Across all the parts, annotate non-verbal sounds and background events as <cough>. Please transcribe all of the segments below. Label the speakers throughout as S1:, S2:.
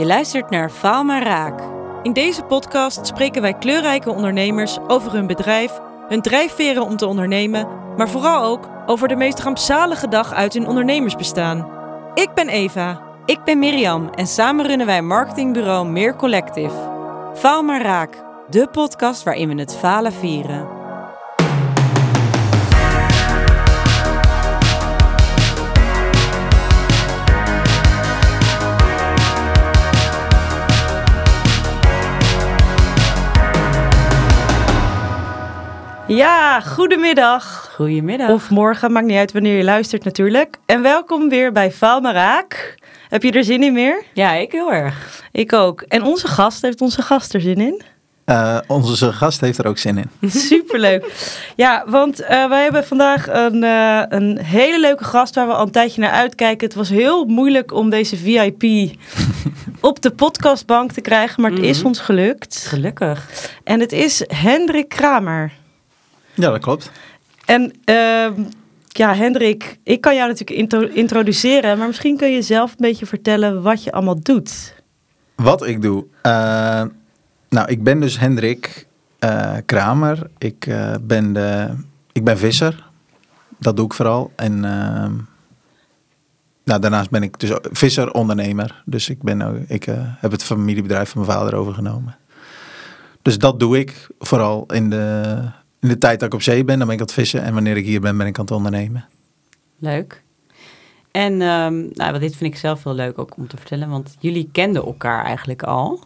S1: Je luistert naar Faal maar Raak.
S2: In deze podcast spreken wij kleurrijke ondernemers over hun bedrijf, hun drijfveren om te ondernemen, maar vooral ook over de meest rampzalige dag uit hun ondernemersbestaan. Ik ben Eva.
S1: Ik ben Mirjam en samen runnen wij marketingbureau Meer Collective. Faal maar Raak, de podcast waarin we het falen vieren.
S2: Ja, goedemiddag.
S1: Goedemiddag.
S2: Of morgen, maakt niet uit wanneer je luistert natuurlijk. En welkom weer bij Faal maar Raak. Heb je er zin in meer?
S1: Ja, ik heel erg.
S2: Ik ook. En onze gast, heeft onze gast er zin in?
S3: Uh, onze gast heeft er ook zin in. <laughs>
S2: Superleuk. Ja, want uh, wij hebben vandaag een, uh, een hele leuke gast waar we al een tijdje naar uitkijken. Het was heel moeilijk om deze VIP <laughs> op de podcastbank te krijgen, maar het mm -hmm. is ons gelukt.
S1: Gelukkig.
S2: En het is Hendrik Kramer.
S3: Ja, dat klopt.
S2: En uh, ja, Hendrik, ik kan jou natuurlijk intro introduceren, maar misschien kun je zelf een beetje vertellen wat je allemaal doet.
S3: Wat ik doe? Uh, nou, ik ben dus Hendrik uh, Kramer. Ik, uh, ben de, ik ben visser. Dat doe ik vooral. En ehm, nou, daarnaast ben ik dus visser, ondernemer. Dus ik, ben, ik heb het familiebedrijf van mijn vader overgenomen. Dus dat doe ik vooral in de, in de tijd dat ik op zee ben, dan ben ik aan het vissen. En wanneer ik hier ben, ben ik aan het ondernemen.
S1: Leuk. En um, nou, dit vind ik zelf heel leuk ook om te vertellen, want jullie kenden elkaar eigenlijk al.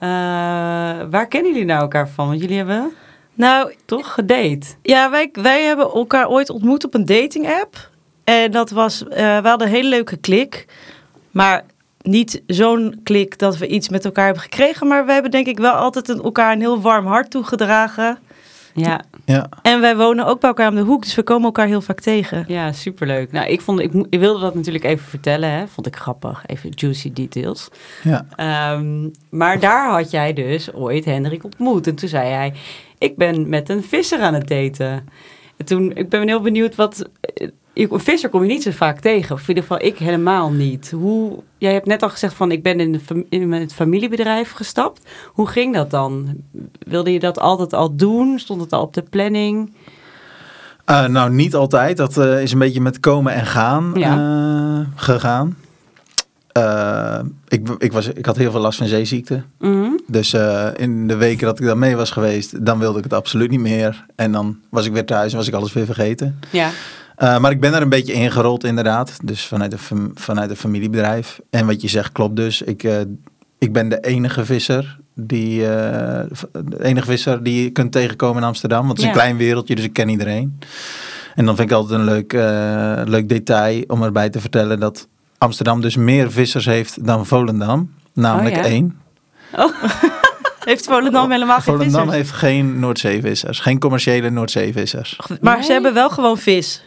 S1: Uh, waar kennen jullie nou elkaar van? Want jullie hebben
S2: nou,
S1: toch gedate?
S2: Ja, wij, wij hebben elkaar ooit ontmoet op een dating app. En dat was, uh, we hadden een hele leuke klik. Maar niet zo'n klik dat we iets met elkaar hebben gekregen. Maar we hebben denk ik wel altijd een, elkaar een heel warm hart toegedragen.
S1: Ja.
S3: ja.
S2: En wij wonen ook bij elkaar om de hoek, dus we komen elkaar heel vaak tegen.
S1: Ja, superleuk. Nou, ik, vond, ik, ik wilde dat natuurlijk even vertellen, hè. vond ik grappig. Even juicy details.
S3: Ja.
S1: Um, maar daar had jij dus ooit Hendrik ontmoet. En toen zei hij, ik ben met een visser aan het daten. En toen, ik ben heel benieuwd wat... Een visser kom je niet zo vaak tegen. Of in ieder geval ik helemaal niet. Hoe, jij hebt net al gezegd van ik ben in, de, in het familiebedrijf gestapt. Hoe ging dat dan? Wilde je dat altijd al doen? Stond het al op de planning?
S3: Uh, nou, niet altijd. Dat uh, is een beetje met komen en gaan ja. uh, gegaan. ik, ik, was, ik had heel veel last van zeeziekte.
S1: Mm -hmm.
S3: Dus in de weken dat ik daar mee was geweest, dan wilde ik het absoluut niet meer. En dan was ik weer thuis en was ik alles weer vergeten.
S1: Ja.
S3: Uh, maar ik ben er een beetje ingerold inderdaad. Dus vanuit een, vanuit een familiebedrijf. En wat je zegt klopt dus. Ik, uh, ik ben de enige visser die, uh, de enige visser die je kunt tegenkomen in Amsterdam. Want het is ja. een klein wereldje, dus ik ken iedereen. En dan vind ik altijd een leuk, leuk detail om erbij te vertellen dat Amsterdam dus meer vissers heeft dan Volendam. Namelijk
S1: oh, ja?
S3: één.
S1: Oh. <laughs>
S2: Heeft Volendam helemaal geen
S3: Volendam
S2: vissers?
S3: heeft geen Noordzeevissers. Geen commerciële Noordzeevissers.
S2: Maar
S1: Nee?
S2: ze hebben wel gewoon vis.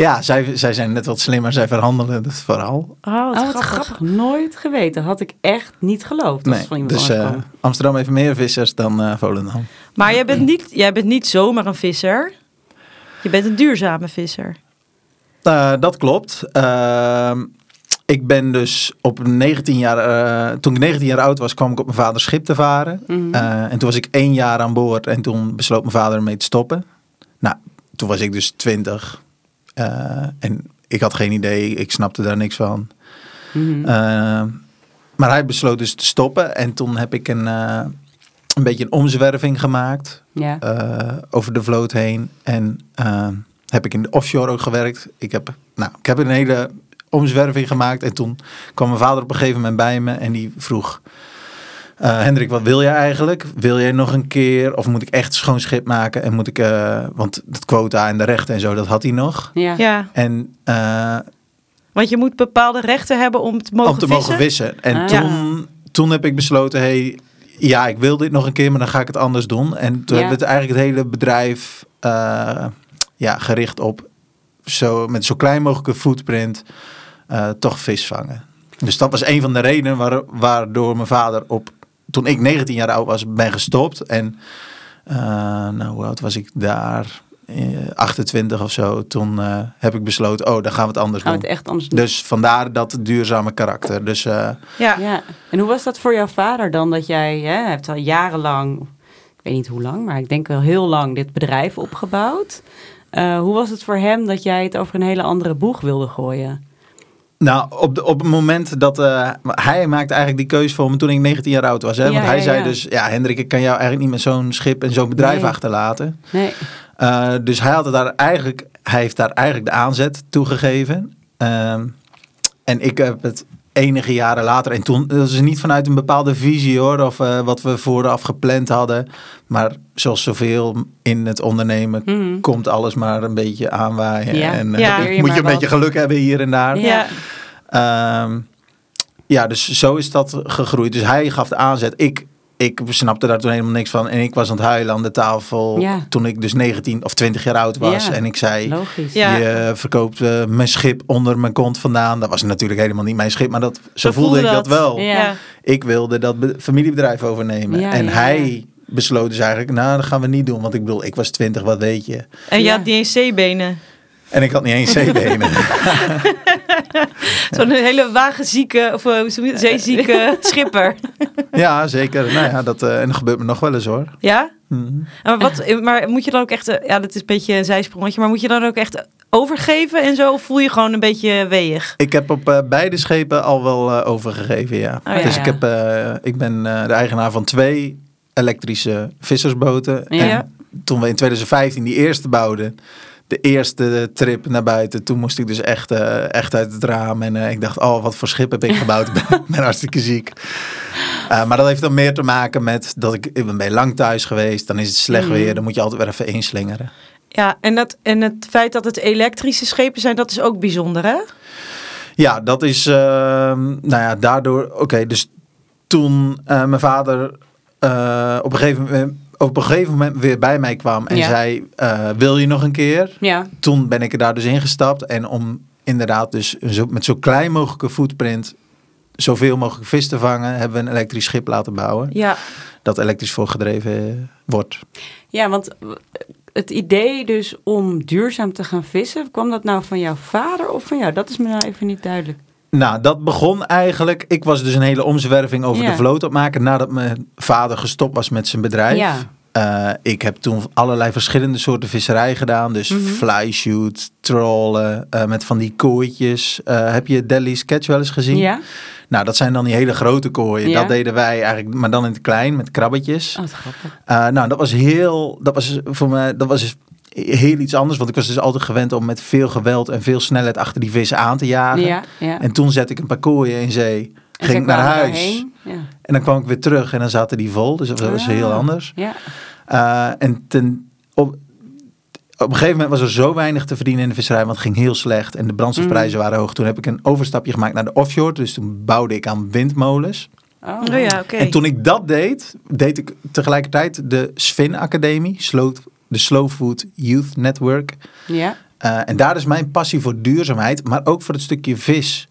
S3: Ja, zij, zij zijn net wat slimmer. Zij verhandelen het vooral.
S2: Oh, wat,
S1: Oh, wat
S2: grappig.
S1: grappig. Nooit geweten. Had ik echt niet geloofd.
S3: Nee,
S1: van iemand
S3: dus eh. Amsterdam heeft meer vissers dan eh, Volendam.
S2: Maar jij bent, niet, jij bent niet zomaar een visser. Je bent een duurzame visser.
S3: Uh, dat klopt. Uh, ik ben dus op 19 jaar, uh, toen ik 19 jaar oud was, kwam ik op mijn vaders schip te varen.
S1: Mhm.
S3: Uh, en toen was ik één jaar aan boord en toen besloot mijn vader ermee te stoppen. Nou, toen was ik dus 20 uh, en ik had geen idee, ik snapte daar niks van.
S1: Mhm.
S3: Uh, maar hij besloot dus te stoppen en toen heb ik een, uh, een beetje een omzwerving gemaakt
S1: Ja.
S3: over de vloot heen. En heb ik in de offshore ook gewerkt. Ik heb, nou, ik heb een hele omzwerving gemaakt en toen kwam mijn vader op een gegeven moment bij me en die vroeg... Uh, Hendrik, wat wil jij eigenlijk? Wil jij nog een keer? Of moet ik echt schoon schip maken? En moet ik, uh, want het quota en de rechten en zo, dat had hij nog.
S1: Ja.
S2: Ja,
S3: En uh,
S2: want je moet bepaalde rechten hebben om te mogen
S3: om te
S2: vissen.
S3: mogen vissen. En
S1: Ah.
S3: toen, toen heb ik besloten, hey, ja, ik wil dit nog een keer, maar dan ga ik het anders doen. En toen
S1: Ja.
S3: hebben we het eigenlijk het hele bedrijf uh, ja, gericht op zo, met zo klein mogelijke footprint uh, toch vis vangen. Dus dat was een van de redenen waar, waardoor mijn vader op, toen ik 19 jaar oud was, ben gestopt. En uh, nou, hoe oud was ik daar? eh, 28 of zo, toen eh, heb ik besloten, oh, dan gaan we het anders
S1: Gaan we
S3: doen.
S1: het echt anders doen?
S3: Dus vandaar dat duurzame karakter. Dus eh,
S2: Ja.
S1: Ja. En hoe was dat voor jouw vader dan? Dat jij hè, hebt al jarenlang, ik weet niet hoe lang, maar ik denk wel heel lang dit bedrijf opgebouwd. Eh, hoe was het voor hem dat jij het over een hele andere boeg wilde gooien?
S3: Nou, op, de, op het moment dat eh, hij maakte eigenlijk die keuze voor me toen ik 19 jaar oud was. Hè?
S1: Ja,
S3: Want hij
S1: ja,
S3: zei
S1: ja.
S3: dus, ja Hendrik, ik kan jou eigenlijk niet met zo'n schip en zo'n bedrijf
S1: Nee.
S3: achterlaten.
S1: Nee.
S3: Uh, dus hij, had het daar eigenlijk, hij heeft daar eigenlijk de aanzet toegegeven. Ehm, en ik heb het enige jaren later, en toen, dat is niet vanuit een bepaalde visie hoor, of eh, wat we vooraf gepland hadden. Maar zoals zoveel in het ondernemen
S1: Mhm.
S3: komt alles maar een beetje aanwaaien.
S1: Ja.
S3: En eh,
S2: Ja. <laughs>
S1: Je
S3: moet
S1: maar
S3: je een
S1: wat.
S3: beetje geluk hebben hier en daar.
S1: Ja.
S2: Ja.
S3: Ehm, ja, dus zo is dat gegroeid. Dus hij gaf de aanzet. Ik, ik snapte daar toen helemaal niks van. En ik was aan het huilen aan de tafel
S1: Ja.
S3: toen ik dus 19 of 20 jaar oud was.
S1: Ja.
S3: En ik zei,
S1: Logisch.
S2: Ja.
S3: je verkoopt eh, mijn schip onder mijn kont vandaan. Dat was natuurlijk helemaal niet mijn schip, maar dat, zo,
S2: Zo
S3: voelde
S2: voelde
S3: ik dat,
S2: dat.
S3: wel. Ik wilde dat be- familiebedrijf overnemen.
S1: Ja,
S3: en
S1: ja,
S3: hij besloot dus eigenlijk, nou dat gaan we niet doen. Want ik bedoel, ik was 20, wat weet je.
S2: En je
S1: Ja.
S2: had niet eens zeebenen.
S3: En ik had niet eens zeebenen. <laughs>
S2: Zo'n hele wagenzieke, of eh, zeezieke <laughs> schipper.
S3: ja, zeker. Nou ja, dat, eh, en dat gebeurt me nog wel eens hoor.
S2: Ja?
S3: Mhm.
S2: Maar, wat, maar moet je dan ook echt, eh, ja, dat is een beetje een zijsprongetje, maar moet je dan ook echt overgeven en zo? Of voel je gewoon een beetje weeg?
S3: Ik heb op eh, beide schepen al wel eh, overgegeven, ja.
S2: Oh, ja.
S3: Dus ik, heb, eh, ik ben eh, de eigenaar van twee elektrische vissersboten.
S1: Ja.
S3: En toen we in 2015 die eerste bouwden, de eerste trip naar buiten, toen moest ik dus echt, eh, echt uit het raam. En eh, ik dacht, oh, wat voor schip heb ik gebouwd? <laughs> ik ben, hartstikke ziek. Eh, maar dat heeft dan meer te maken met dat ik, ik ben bij lang thuis geweest. Dan is het slecht
S1: Mhm.
S3: weer, dan moet je altijd weer even inslingeren.
S2: Ja, en, dat, en het feit dat het elektrische schepen zijn, dat is ook bijzonder, hè?
S3: Ja, dat is, nou ja, daardoor, oké, dus toen mijn vader op, een gegeven moment, op een gegeven moment weer bij mij kwam en
S1: Ja.
S3: zei, eh, wil je nog een keer?
S1: Ja.
S3: Toen ben ik er daar dus ingestapt en om inderdaad dus zo, met zo klein mogelijke footprint zoveel mogelijk vis te vangen, hebben we een elektrisch schip laten bouwen.
S2: Ja.
S3: Dat elektrisch voorgedreven wordt.
S1: Ja, want het idee dus om duurzaam te gaan vissen, kwam dat nou van jouw vader of van jou? Dat is me nou even niet duidelijk.
S3: Nou, dat begon eigenlijk. Ik was dus een hele omzwerving over
S1: Ja.
S3: de vloot op maken nadat mijn vader gestopt was met zijn bedrijf.
S1: Ja.
S3: Eh, ik heb toen allerlei verschillende soorten visserij gedaan. Dus
S1: Mhm.
S3: fly shoot, trollen, eh, met van die kooitjes. Eh, heb je Delhi's Catch wel eens gezien?
S1: Ja?
S3: Nou, dat zijn dan die hele grote kooien.
S1: Ja.
S3: Dat deden wij eigenlijk, maar dan in het klein, met krabbetjes.
S1: Oh, grappig.
S3: Nou, dat was heel, dat was voor mij, dat was heel iets anders. Want ik was dus altijd gewend om met veel geweld en veel snelheid achter die vis aan te jagen.
S1: Ja, ja.
S3: En toen zette ik een paar kooien in zee.
S1: En
S3: Ging ik naar huis.
S1: Ja.
S3: En dan kwam ik weer terug en dan zaten die vol. Dus dat was heel
S1: Ah,
S3: anders.
S1: Ja.
S3: Eh, en ten, op, op een gegeven moment was er zo weinig te verdienen in de visserij, want het ging heel slecht. En de brandstofprijzen
S1: Mm.
S3: waren hoog. Toen heb ik een overstapje gemaakt naar de offshore. Dus toen bouwde ik aan windmolens.
S1: Oh,
S2: Oh ja, oké.
S3: En toen ik dat deed, deed ik tegelijkertijd de Sfin Academie, Slow, de Slow Food Youth Network.
S1: Ja.
S3: Eh, en daar is mijn passie voor duurzaamheid, maar ook voor het stukje vis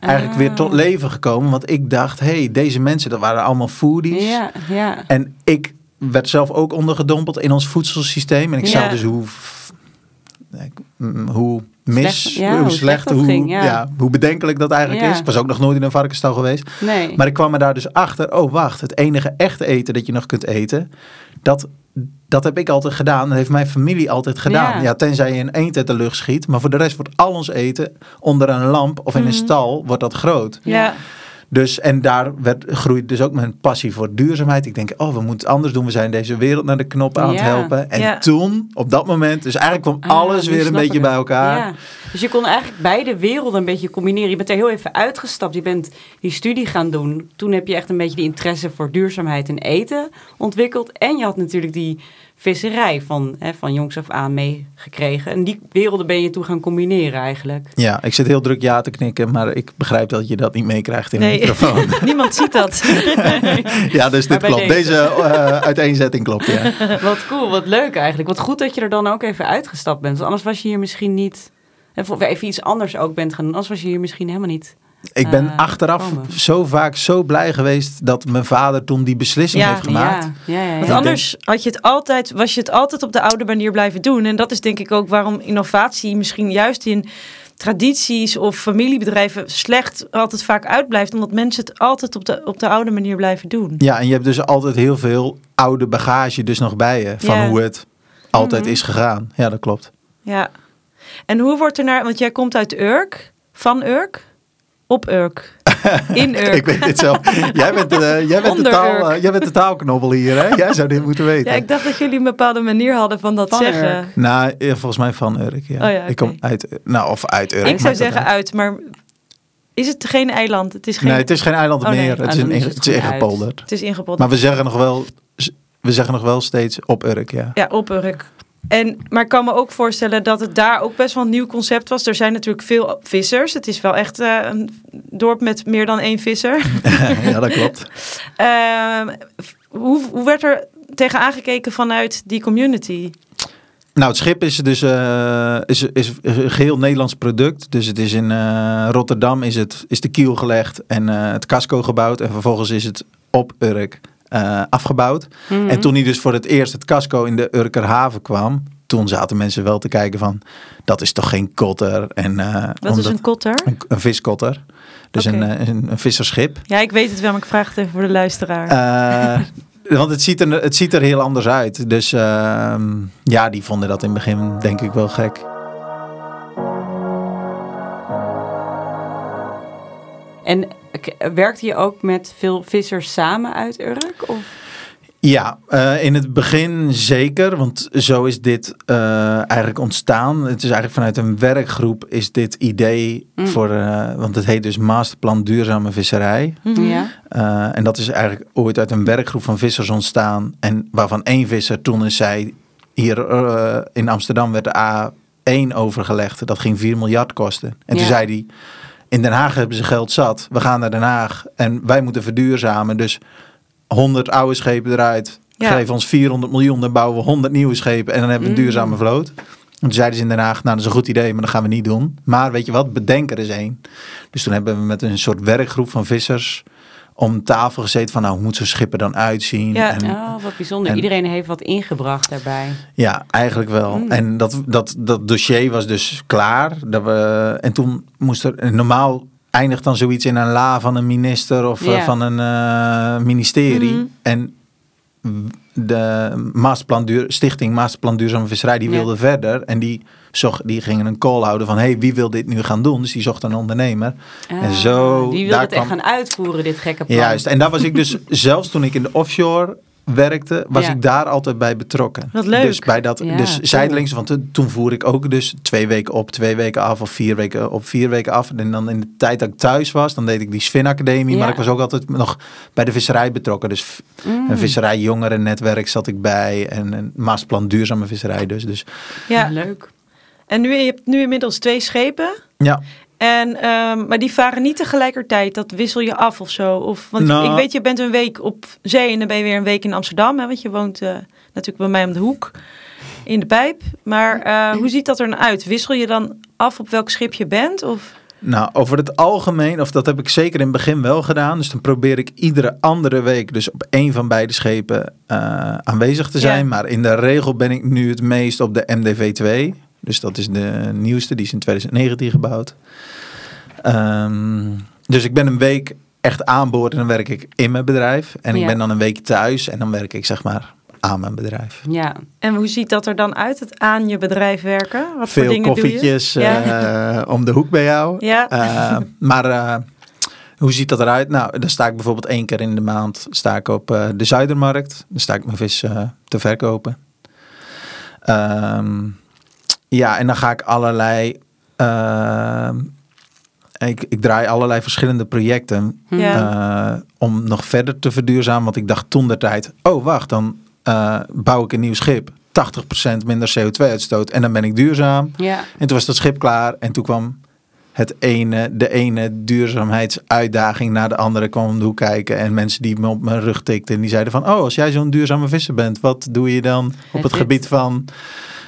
S3: eigenlijk weer tot
S1: Ah.
S3: leven gekomen. Want ik dacht, hé, hey, deze mensen, dat waren allemaal foodies.
S1: Ja, ja.
S3: En ik werd zelf ook ondergedompeld in ons voedselsysteem. En ik zag
S1: Ja.
S3: dus hoe, hoe mis,
S1: Slecht- ja,
S3: hoe
S1: hoe
S3: slecht, hoe,
S1: ging, ja.
S3: ja, hoe bedenkelijk dat eigenlijk is. Ik was ook nog nooit in een varkensstal geweest.
S1: Nee.
S3: Maar ik kwam er daar dus achter, oh wacht, het enige echte eten dat je nog kunt eten, dat, dat heb ik altijd gedaan. Dat heeft mijn familie altijd gedaan.
S1: Ja.
S3: Ja. tenzij je een eend uit de lucht schiet. Maar voor de rest wordt al ons eten onder een lamp of in een
S1: Mhm.
S3: stal, wordt dat groot.
S2: Ja.
S3: Dus, en daar werd, groeit dus ook mijn passie voor duurzaamheid. Ik denk, oh, we moeten het anders doen. We zijn deze wereld naar de knop aan het helpen. En
S2: Ja.
S3: toen, op dat moment, dus eigenlijk kwam
S1: Ah,
S3: alles
S1: nu
S3: weer een beetje bij elkaar.
S1: Ja. Dus je kon eigenlijk beide werelden een beetje combineren. Je bent er heel even uitgestapt. Je bent die studie gaan doen. Toen heb je echt een beetje die interesse voor duurzaamheid en eten ontwikkeld. En je had natuurlijk die visserij van, hè, van jongs af aan meegekregen. En die werelden ben je toen gaan combineren eigenlijk.
S3: Ja, ik zit heel druk ja te knikken, maar ik begrijp dat je dat niet meekrijgt in
S2: Nee.
S3: de microfoon. <laughs>
S2: Niemand ziet dat. <laughs>
S3: ja, dus dit klopt.
S1: deze.
S3: Deze, eh, uiteenzetting klopt, ja. <laughs>
S1: Wat cool, wat leuk eigenlijk. Wat goed dat je er dan ook even uitgestapt bent. Want anders was je hier misschien niet... Of even iets anders ook bent gaan doen. Anders was je hier misschien helemaal niet
S3: ik ben
S1: eh,
S3: achteraf
S1: komen.
S3: zo vaak zo blij geweest dat mijn vader toen die beslissing
S2: Ja,
S3: heeft gemaakt.
S1: Ja, ja, ja,
S2: Want anders had je het altijd, was je het altijd op de oude manier blijven doen. En dat is denk ik ook waarom innovatie misschien juist in tradities of familiebedrijven slecht altijd vaak uitblijft. Omdat mensen het altijd op de, op de oude manier blijven doen.
S3: Ja, en je hebt dus altijd heel veel oude bagage dus nog bij je. Van
S2: Ja.
S3: hoe het altijd
S2: Mhm.
S3: is gegaan. Ja, dat klopt.
S2: Ja. En hoe wordt er naar, want jij komt uit Urk, van Urk, op Urk, <laughs> in Urk.
S3: Ik weet dit zelf. Jij bent, de jij bent, de,
S2: Onder
S3: taal, eh, jij bent de taalknobbel hier, hè? Jij zou dit moeten weten.
S2: Ja, ik dacht dat jullie een bepaalde manier hadden van dat
S1: Van
S2: zeggen.
S1: Urk.
S3: Nou, ja, volgens mij van Urk, ja.
S2: Oh ja,
S3: Ik kom uit, nou, of uit Urk.
S2: ik zou zeggen
S3: uit.
S2: uit, maar is het geen eiland? Het is geen.
S3: Nee, het is geen eiland
S2: Oh, nee.
S3: meer. Het
S1: Ah,
S3: is, een,
S1: is
S3: het
S1: het
S3: is ingepolderd.
S2: Het is ingepolderd.
S3: Maar we zeggen nog wel, we zeggen nog wel steeds op Urk, ja.
S2: Ja, op Urk. En, maar ik kan me ook voorstellen dat het daar ook best wel een nieuw concept was. Er zijn natuurlijk veel vissers. Het is wel echt eh, een dorp met meer dan één visser. <laughs>
S3: ja, dat klopt. <laughs>
S2: Ehm, hoe, hoe werd er tegen aangekeken vanuit die community?
S3: Nou, het schip is dus eh, is, is een geheel Nederlands product. Dus het is in eh, Rotterdam is, het, is de kiel gelegd en het casco gebouwd. En vervolgens is het op Urk eh, afgebouwd.
S1: Mhm.
S3: En toen hij dus voor het eerst het casco in de Urkerhaven kwam... toen zaten mensen wel te kijken van... dat is toch geen kotter? En, eh,
S2: Wat is een kotter?
S3: een, een viskotter. Dus een, eh, een, een visserschip.
S2: Ja, ik weet het wel, maar ik vraag het even voor de luisteraar.
S3: Want het ziet, er, het ziet er heel anders uit. Dus ehm, ja, die vonden dat in het begin denk ik wel gek.
S1: En werkte je ook met veel vissers samen uit Urk? Of?
S3: Ja, eh, in het begin zeker, want zo is dit eh, eigenlijk ontstaan. Het is eigenlijk vanuit een werkgroep is dit idee
S1: Mm.
S3: voor, eh, want het heet dus Masterplan Duurzame Visserij.
S2: Mhm.
S1: Ja.
S3: Eh, en dat is eigenlijk ooit uit een werkgroep van vissers ontstaan. En waarvan één visser toen eens zei, hier eh, in Amsterdam werd de A1 overgelegd. Dat ging 4 miljard kosten. En toen zei hij, in Den Haag hebben ze geld zat. We gaan naar Den Haag en wij moeten verduurzamen. Dus 100 oude schepen eruit.
S2: Ja.
S3: Geef ons 400 miljoen, dan bouwen we 100 nieuwe schepen. En dan hebben we een
S1: Mm.
S3: duurzame vloot. En toen zeiden ze in Den Haag, nou dat is een goed idee, maar dat gaan we niet doen. Maar weet je wat, bedenk er eens één. Dus toen hebben we met een soort werkgroep van vissers om tafel gezeten van nou, hoe moet zo'n schip er dan uitzien?
S2: Ja.
S3: En,
S1: Oh, wat bijzonder.
S3: en-
S1: Iedereen heeft wat ingebracht daarbij.
S3: ja, eigenlijk wel.
S1: Mm.
S3: En dat, dat, dat dossier was dus klaar. Dat we, en toen moest er, normaal eindigt dan zoiets in een la van een minister of eh, van een eh, ministerie.
S2: Mhm.
S3: En de Masterplan Duur, Stichting Masterplan Duurzame Visserij, die
S1: Ja.
S3: wilde verder. En die, zocht, die gingen een call houden van, hey, wie wil dit nu gaan doen? Dus die zocht een ondernemer. En
S1: Ah,
S3: zo,
S1: Die wil
S3: daar
S1: het echt gaan uitvoeren, dit gekke plan.
S3: Juist, en daar was ik dus, <laughs> zelfs toen ik in de offshore werkte, was
S1: Ja.
S3: ik daar altijd bij betrokken.
S2: Wat leuk.
S3: Dus bij dat,
S1: Ja,
S3: dus zijdelings, want toen- voer ik ook dus twee weken op, twee weken af of vier weken op, vier weken af. En dan in de tijd dat ik thuis was, dan deed ik die Sven Academie,
S1: Ja.
S3: maar ik was ook altijd nog bij de visserij betrokken. Dus
S1: Mm.
S3: een visserij jongerennetwerk zat ik bij en een masterplan duurzame visserij dus. dus
S2: Ja,
S1: Leuk.
S2: en nu, je hebt nu inmiddels twee schepen.
S3: ja,
S2: En, ehm, maar die varen niet tegelijkertijd. Dat wissel je af of zo. Of, want
S3: Nou.
S2: ik weet, je bent een week op zee en dan ben je weer een week in Amsterdam. Hè, want je woont eh, natuurlijk bij mij om de hoek in de pijp. Maar eh, hoe ziet dat er nou uit? Wissel je dan af op welk schip je bent? Of?
S3: Nou, over het algemeen, of dat heb ik zeker in het begin wel gedaan. Dus dan probeer ik iedere andere week dus op één van beide schepen eh, aanwezig te zijn.
S2: Ja.
S3: Maar in de regel ben ik nu het meest op de MDV2. Dus dat is de nieuwste, die is in 2019 gebouwd. Ehm, dus ik ben een week echt aan boord en dan werk ik in mijn bedrijf. En ik ben dan een week thuis en dan werk ik zeg maar aan mijn bedrijf.
S1: Ja.
S2: En hoe ziet dat er dan uit, het aan je bedrijf werken? Wat voor
S3: Veel
S2: dingen
S3: koffietjes
S2: doe je? Ja.
S3: eh, om de hoek bij jou.
S2: Ja.
S3: Eh, maar eh, hoe ziet dat eruit? Nou, dan sta ik bijvoorbeeld één keer in de maand sta ik op de Zuidermarkt. Dan sta ik mijn vis te verkopen. Ehm, ja, en dan ga ik allerlei... ehm, ik, ik draai allerlei verschillende projecten
S2: Ja.
S3: eh, om nog verder te verduurzamen. Want ik dacht toen de tijd, oh wacht, dan eh, bouw ik een nieuw schip. 80% minder CO2-uitstoot en dan ben ik duurzaam.
S1: Ja.
S3: En toen was dat schip klaar en toen kwam het ene, de ene duurzaamheidsuitdaging naar de andere kwam om de hoek kijken. En mensen die me op mijn rug tikten, die zeiden van, oh, als jij zo'n duurzame visser bent, wat doe je dan op
S1: Het
S3: gebied van...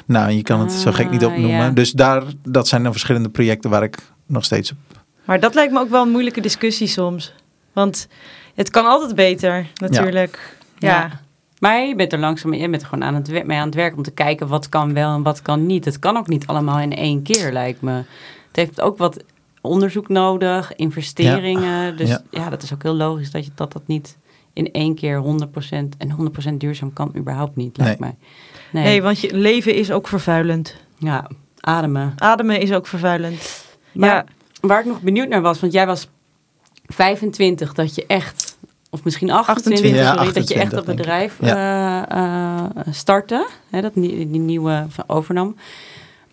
S3: Nou, je kan het zo gek niet
S1: Ah,
S3: opnoemen.
S1: ja.
S3: Dus daar, dat zijn dan verschillende projecten waar ik nog steeds op
S2: Maar dat lijkt me ook wel een moeilijke discussie soms. Want het kan altijd beter, natuurlijk. Ja.
S1: Ja. Maar je bent er langzaam je bent er gewoon aan het, mee aan het werk om te kijken wat kan wel en wat kan niet. Het kan ook niet allemaal in één keer, lijkt me. Het heeft ook wat onderzoek nodig, investeringen. Dus ja.
S3: Ja.
S1: dat is ook heel logisch dat je, dat, dat niet in één keer 100% en 100% duurzaam kan überhaupt niet, lijkt mij. Nee,
S2: Nee, want je leven is ook vervuilend.
S1: ja, ademen.
S2: Ademen is ook vervuilend.
S1: Maar
S2: ja,
S1: waar ik nog benieuwd naar was, want jij was 25 dat je echt, of misschien 28,
S2: 28.
S1: sorry,
S3: Ja,
S1: dat je echt
S3: 28
S1: dat bedrijf eh, eh, startte, hè, dat nie- die nieuwe van overnam.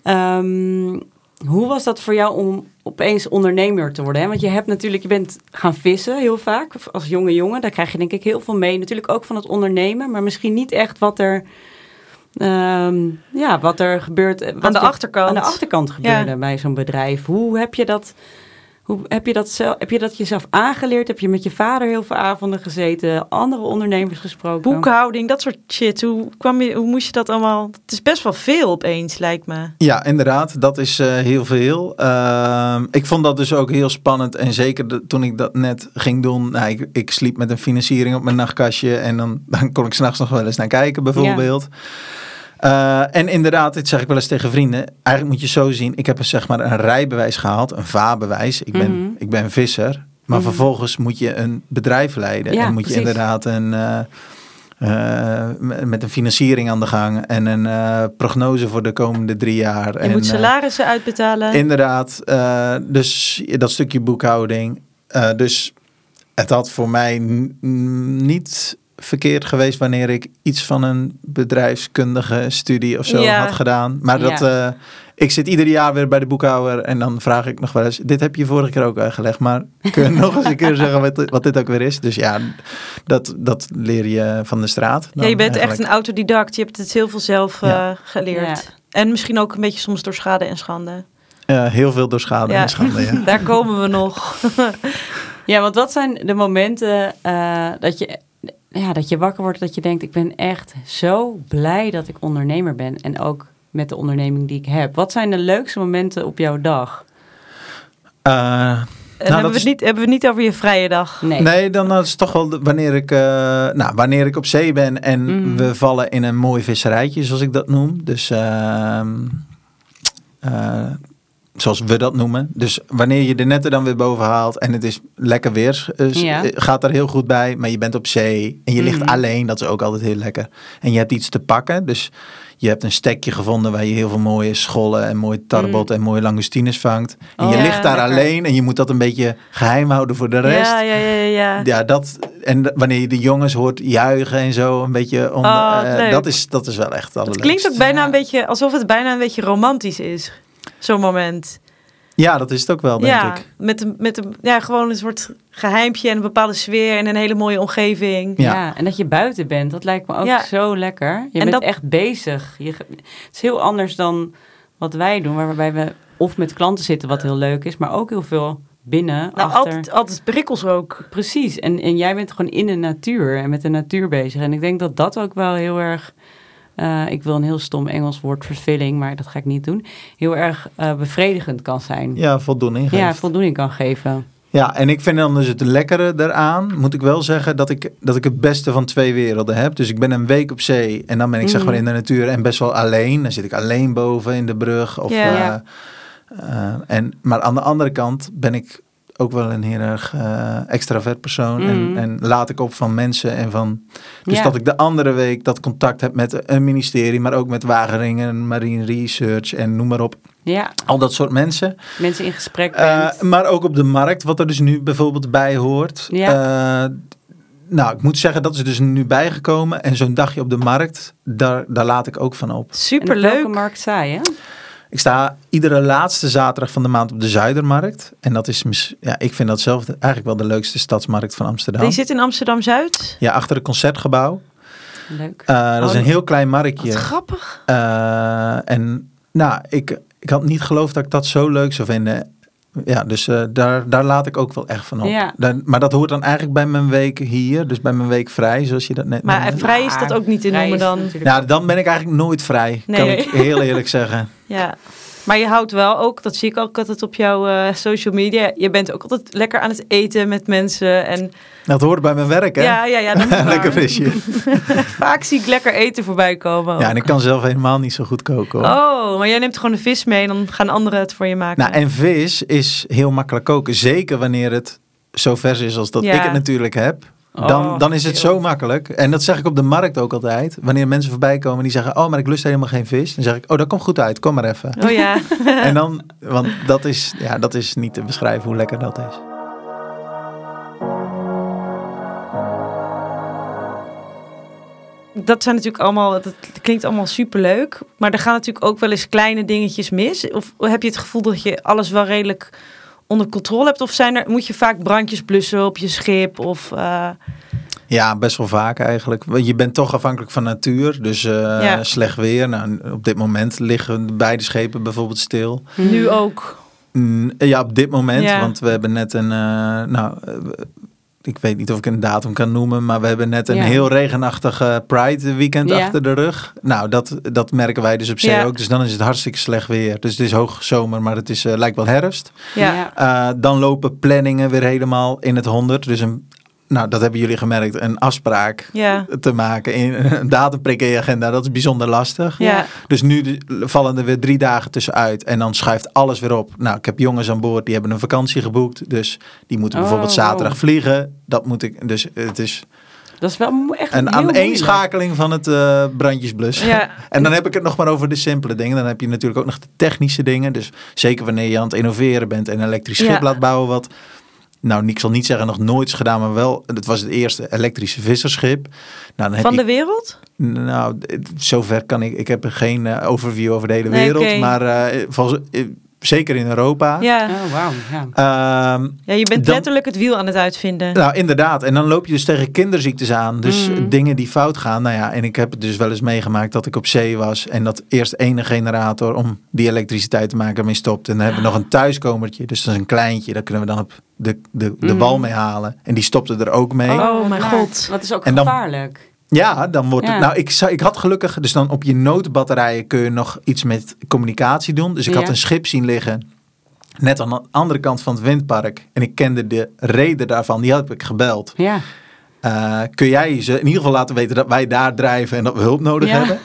S1: Ehm, hoe was dat voor jou om opeens ondernemer te worden? Hè? Want je hebt natuurlijk, je bent gaan vissen heel vaak als jonge jongen. Daar krijg je denk ik heel veel mee. Natuurlijk ook van het ondernemen, maar misschien niet echt wat er, ehm, ja, wat er gebeurt. eh, wat
S2: aan de
S1: er-
S2: achterkant.
S1: aan de achterkant gebeurde bij zo'n bedrijf. Hoe heb je dat? Hoe heb je dat, zelf, heb je dat jezelf aangeleerd? Heb je met je vader heel veel avonden gezeten? Andere ondernemers gesproken?
S2: Boekhouding, dat soort shit. Hoe, kwam je, hoe moest je dat allemaal... Het is best wel veel opeens, lijkt me.
S3: Ja, inderdaad. Dat is eh, heel veel. Ehm, ik vond dat dus ook heel spannend. En zeker de- toen ik dat net ging doen. Nou, ik, ik sliep met een financiering op mijn nachtkastje. En dan, <laughs> dan kon ik s'nachts nog wel eens naar kijken, bijvoorbeeld. Eh, en inderdaad, dit zeg ik wel eens tegen vrienden. Eigenlijk moet je zo zien. Ik heb een, zeg maar een rijbewijs gehaald. Een vaarbewijs. Ik ben,
S1: Mhm.
S3: ik ben visser. Maar
S1: Mhm.
S3: vervolgens moet je een bedrijf leiden.
S1: Ja,
S3: en moet
S1: precies.
S3: je inderdaad een... eh, eh, met een financiering aan de gang en een prognose voor de komende drie jaar.
S2: Je
S3: en,
S2: moet salarissen uitbetalen.
S3: Inderdaad, dus dat stukje boekhouding. Dus het had voor mij niet verkeerd geweest wanneer ik iets van een bedrijfskundige studie of zo
S2: Ja.
S3: had gedaan. Maar dat,
S1: Ja.
S3: eh, ik zit ieder jaar weer bij de boekhouder en dan vraag ik nog wel eens, dit heb je vorige keer ook uitgelegd, maar kun je nog eens een keer zeggen wat, wat dit ook weer is? Dus ja, dat, dat leer je van de straat.
S2: ja, je bent echt een autodidact. Je hebt het heel veel zelf eh,
S3: Ja.
S2: geleerd. En misschien ook een beetje soms door schade en schande.
S3: Eh, heel veel door schade
S2: Ja.
S3: en schande, ja. <laughs>
S2: Daar komen we nog. <laughs>
S1: Ja, want wat zijn de momenten eh, dat, je, ja, dat je wakker wordt, dat je denkt, ik ben echt zo blij dat ik ondernemer ben. En ook met de onderneming die ik heb. Wat zijn de leukste momenten op jouw dag?
S3: Eh, dat
S2: hebben, we
S3: is-
S2: niet, hebben we het niet over je vrije dag.
S1: Nee.
S3: Nee, dan is het toch wel de- wanneer ik, eh, nou, wanneer ik op zee ben en
S1: Mhm.
S3: we vallen in een mooi visserijtje, zoals ik dat noem. Dus ehm, eh, zoals we dat noemen. Dus wanneer je de netten dan weer boven haalt en het is lekker weer, eh,
S1: Ja.
S3: eh, gaat er heel goed bij. Maar je bent op zee en je ligt
S1: Mhm.
S3: alleen, dat is ook altijd heel lekker. En je hebt iets te pakken, dus je hebt een stekje gevonden waar je heel veel mooie schollen en mooi tarbot en mooie langoustines vangt. En je
S1: Mm. Oh,
S3: ligt daar
S1: lekker.
S3: alleen en je moet dat een beetje geheim houden voor de rest.
S2: Ja, ja, ja, ja. ja.
S3: Dat. En wanneer je de jongens hoort juichen en zo, een beetje. Onder,
S2: Oh,
S3: eh, dat, is, dat is wel echt
S2: Het klinkt ook bijna
S1: Ja.
S2: een beetje alsof het bijna een beetje romantisch is. Zo'n moment.
S3: Ja, dat is het ook wel, denk
S2: ja,
S3: ik.
S2: Met een, met een, ja, gewoon een soort geheimpje en een bepaalde sfeer en een hele mooie omgeving.
S1: Ja.
S3: Ja.
S1: en dat je buiten bent, dat lijkt me ook
S2: Ja.
S1: zo lekker. Je
S2: En
S1: bent
S2: dat-
S1: echt bezig. Je, het is heel anders dan wat wij doen, waarbij we of met klanten zitten, wat heel leuk is, maar ook heel veel binnen.
S2: Nou,
S1: achter.
S2: altijd, altijd prikkels ook.
S1: Precies, en, en jij bent gewoon in de natuur en met de natuur bezig. En ik denk dat dat ook wel heel erg, eh, ik wil een heel stom Engels woord fulfilling, maar dat ga ik niet doen, heel erg eh, bevredigend kan zijn.
S3: Ja, voldoening.
S1: Ja,
S3: geeft.
S1: voldoening kan geven.
S3: Ja, en ik vind dan dus het lekkere daaraan, moet ik wel zeggen, dat ik, dat ik het beste van twee werelden heb. Dus ik ben een week op zee en dan ben ik zeg maar in de natuur en best wel alleen. Dan zit ik alleen boven in de brug. Of,
S2: Ja.
S1: Ja.
S3: eh, en, maar aan de andere kant ben ik ook wel een heel erg eh, extravert persoon. En, en laat ik op van mensen en van... Dus
S1: Ja.
S3: dat ik de andere week dat contact heb met een ministerie, maar ook met Wageningen, Marine Research en noem maar op.
S1: Ja,
S3: Al dat soort mensen.
S1: mensen in gesprek
S3: Eh,
S1: bent.
S3: maar ook op de markt, wat er dus nu bijvoorbeeld bij hoort.
S1: Ja.
S3: Eh, nou, ik moet zeggen, dat is dus nu bijgekomen. En zo'n dagje op de markt, daar, daar laat ik ook van op.
S1: en op welke
S2: Superleuk.
S1: markt saai, hè?
S3: Ik sta iedere laatste zaterdag van de maand op de Zuidermarkt. En dat is, ja, ik vind dat zelf eigenlijk wel de leukste stadsmarkt van Amsterdam.
S2: Die zit in Amsterdam-Zuid.
S3: Ja, achter het concertgebouw.
S1: Leuk.
S3: Eh, dat is
S2: Oh,
S3: een heel klein
S2: Wat
S3: marktje.
S2: grappig.
S3: Eh, en nou, ik, ik had niet geloofd dat ik dat zo leuk zou vinden. Ja, dus eh, daar, daar laat ik ook wel echt van op.
S1: Ja.
S3: Daar- maar dat hoort dan eigenlijk bij mijn week hier. Dus bij mijn week vrij, zoals je dat net
S2: Maar
S3: noemde.
S2: vrij is dat ook niet te
S1: Vrij
S2: noemen dan.
S3: Ja, dan ben ik eigenlijk nooit vrij.
S2: Nee.
S3: Kan ik heel eerlijk zeggen. <laughs>
S2: Ja. Maar je houdt wel ook, dat zie ik ook altijd op jouw eh, social media. Je bent ook altijd lekker aan het eten met mensen. En
S3: Dat hoort bij mijn werk, hè?
S2: ja, ja, ja, dat. <laughs>
S3: Lekker visje. <laughs>
S2: Vaak zie ik lekker eten voorbij komen.
S3: Ja, en ik kan zelf helemaal niet zo goed koken, hoor.
S2: Oh, maar jij neemt gewoon de vis mee en dan gaan anderen het voor je maken.
S3: Nou, en vis is heel makkelijk koken. Zeker wanneer het zo vers is als dat
S2: Ja.
S3: ik het natuurlijk heb. Dan,
S1: Oh,
S3: dan is het zo makkelijk. En dat zeg ik op de markt ook altijd. Wanneer mensen voorbij komen die zeggen... Oh, maar ik lust helemaal geen vis. Dan zeg ik, oh, dat komt goed uit. Kom maar even.
S2: Oh ja. <laughs>
S3: en dan, want dat is, ja, dat is niet te beschrijven hoe lekker dat is.
S2: dat zijn natuurlijk allemaal, dat klinkt allemaal superleuk. Maar er gaan natuurlijk ook wel eens kleine dingetjes mis. Of heb je het gevoel dat je alles wel redelijk onder controle hebt? Of zijn er, moet je vaak brandjes blussen op je schip? Of, eh,
S3: Ja, best wel vaak eigenlijk. Want je bent toch afhankelijk van natuur. Dus eh,
S2: Ja.
S3: slecht weer. Nou, op dit moment liggen beide schepen bijvoorbeeld stil.
S2: nu ook?
S3: Mm, Ja, op dit moment.
S2: Ja.
S3: Want we hebben net een... eh, nou, ik weet niet of ik een datum kan noemen. Maar we hebben net een
S1: Ja.
S3: heel regenachtig eh, Pride weekend
S1: Ja.
S3: achter de rug. Nou, dat, dat merken wij dus op zee
S2: Ja.
S3: ook. Dus dan is het hartstikke slecht weer. Dus het is hoogzomer, maar het is, eh, lijkt wel herfst.
S2: Ja.
S3: Eh, dan lopen planningen weer helemaal in het honderd. Dus een, nou, dat hebben jullie gemerkt, een afspraak
S2: Ja.
S3: te maken. In, <laughs> een datum prikken in je agenda, dat is bijzonder lastig.
S2: Ja.
S3: Dus nu vallen er weer drie dagen tussenuit. En dan schuift alles weer op. Nou, ik heb jongens aan boord, die hebben een vakantie geboekt. Dus die moeten
S1: Oh,
S3: bijvoorbeeld zaterdag
S1: wow.
S3: vliegen. Dat moet ik, dus het is
S1: Dat is wel echt
S3: een aaneenschakeling van het eh brandjesblus.
S2: Ja. <laughs>
S3: En dan heb ik het nog maar over de simpele dingen. Dan heb je natuurlijk ook nog de technische dingen. Dus zeker wanneer je aan het innoveren bent en een elektrisch schip laat bouwen. Wat, nou, ik zal niet zeggen nog nooit is gedaan, maar wel. Het was het eerste elektrische visserschip. Nou, dan heb
S2: Van de wereld?
S3: Nou, zover kan ik. Ik heb geen eh, overview over de hele
S2: Nee,
S3: wereld. Maar eh, volgens, eh, zeker in Europa.
S2: Ja.
S1: Oh, wauw. Ja.
S3: Ehm,
S2: ja, je bent
S3: Dan-
S2: letterlijk het wiel aan het uitvinden.
S3: nou, inderdaad. En dan loop je dus tegen kinderziektes aan. Dus
S1: Mm.
S3: dingen die fout gaan. Nou ja, en ik heb het dus wel eens meegemaakt dat ik op zee was. En dat eerst ene generator om die elektriciteit te maken mee stopt. En dan hebben we nog een thuiskomertje. Dus dat is een kleintje. Daar kunnen we dan op de, de, de
S1: Mm.
S3: wal mee halen. En die stopte er ook mee.
S2: Oh, mijn
S1: naar.
S2: god.
S1: Dat is ook
S3: En dan-
S1: gevaarlijk.
S3: Ja, dan wordt het. Nou, ik, zou- ik had gelukkig. Dus dan op je noodbatterijen kun je nog iets met communicatie doen. Dus ik had een schip zien liggen. Net aan de andere kant van het windpark. En ik kende de reden daarvan. Die had ik gebeld.
S1: Ja.
S3: Eh, kun jij ze in ieder geval laten weten dat wij daar drijven en dat we hulp nodig
S1: Ja.
S3: hebben?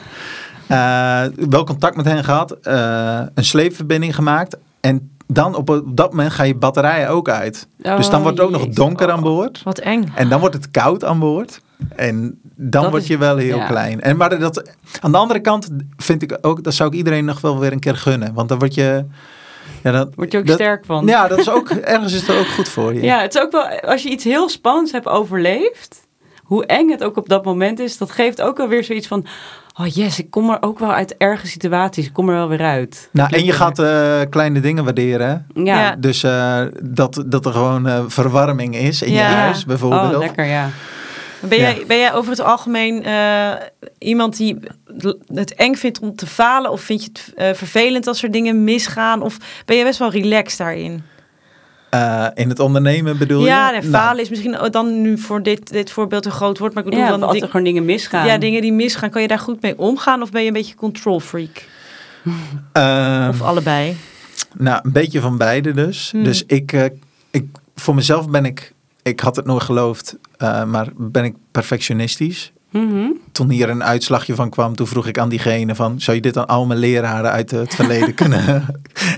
S3: Eh, wel contact met hen gehad. eh, een sleepverbinding gemaakt. En dan op, op dat moment ga je batterijen ook uit. dus dan
S1: Oh,
S3: wordt het ook nog donker
S1: Oh.
S3: aan boord.
S2: Wat eng.
S3: En dan wordt het koud aan boord. En dan
S1: Dat
S3: word
S1: is-
S3: je wel heel
S1: ja.
S3: klein. En maar dat, aan de andere kant vind ik ook, dat zou ik iedereen nog wel weer een keer gunnen. Want dan word je. Ja, dat,
S1: Word je ook
S3: dat-
S1: sterk van.
S3: Ja, dat is ook, <laughs> ergens is dat ook goed voor je.
S1: Ja, het is ook wel, als je iets heel spannends hebt overleefd, hoe eng het ook op dat moment is, dat geeft ook wel weer zoiets van, oh yes, ik kom er ook wel uit erge situaties, ik kom er wel weer uit.
S3: Nou, en je gaat eh, kleine dingen waarderen. hè?
S1: Ja.
S2: Ja.
S3: Dus eh, dat, dat er gewoon eh, verwarming is in je huis bijvoorbeeld.
S1: Oh, lekker, ja.
S2: Ben,
S3: Ja.
S2: jij, ben jij over het algemeen eh, iemand die het eng vindt om te falen? Of vind je het eh, vervelend als er dingen misgaan? Of ben je best wel relaxed daarin?
S3: Eh, in het ondernemen bedoel je?
S2: ja, nee,
S3: Nou,
S2: falen is misschien dan nu voor dit, dit voorbeeld een groot woord. Maar ik bedoel
S1: Ja,
S2: dan
S1: als
S2: ding-
S1: er gewoon dingen misgaan.
S2: ja, dingen die misgaan. Kan je daar goed mee omgaan? Of ben je een beetje control freak? <laughs>
S3: eh,
S2: Of allebei?
S3: nou, een beetje van beide dus.
S2: Hmm.
S3: Dus ik, eh, ik, voor mezelf ben ik, ik had het nooit geloofd, eh, maar ben ik perfectionistisch.
S1: Mhm.
S3: Toen hier een uitslagje van kwam, toen vroeg ik aan diegene van, zou je dit aan al mijn leraren uit het verleden <laughs> kunnen?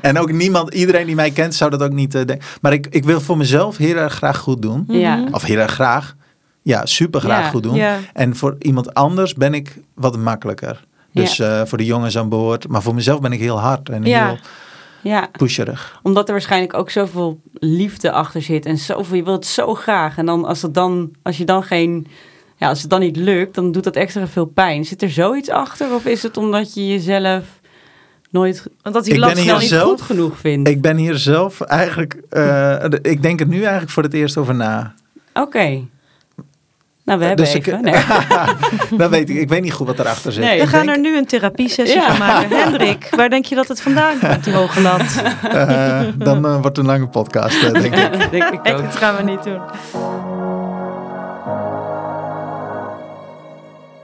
S3: en ook niemand, iedereen die mij kent, zou dat ook niet eh, denken. Maar ik, ik wil voor mezelf heel erg graag goed doen.
S1: Ja.
S2: Mhm.
S3: Of heel erg graag. Ja, super graag goed doen. En voor iemand anders ben ik wat makkelijker. Dus eh, voor de jongens aan boord. Maar voor mezelf ben ik heel hard en heel
S1: Ja,
S3: pusherig.
S1: omdat er waarschijnlijk ook zoveel liefde achter zit en zoveel, je wilt het zo graag. En dan als het dan, als je dan geen, ja, als het dan niet lukt, dan doet dat extra veel pijn. Zit er zoiets achter of is het omdat je jezelf nooit
S2: Want dat die
S3: ben
S1: snel
S3: hier
S1: niet
S3: zelf-
S1: goed genoeg vindt?
S3: Ik ben hier zelf eigenlijk... eh, ik denk er nu eigenlijk voor het eerst over na.
S1: Oké. Nou, we hebben
S3: Dus ik-
S1: even. Nee. <laughs>
S3: Dat weet ik. Ik weet niet goed wat erachter zit.
S1: Nee.
S2: We
S3: Ik
S2: gaan
S3: denk,
S2: er nu een therapiesessie
S1: Ja.
S2: van maken. Hendrik, waar denk je dat het vandaan komt, die hoge lat? <laughs>
S3: eh, dan eh, wordt het een lange podcast, eh, denk ik. <laughs>
S1: Denk ik ook.
S2: dat gaan we niet doen.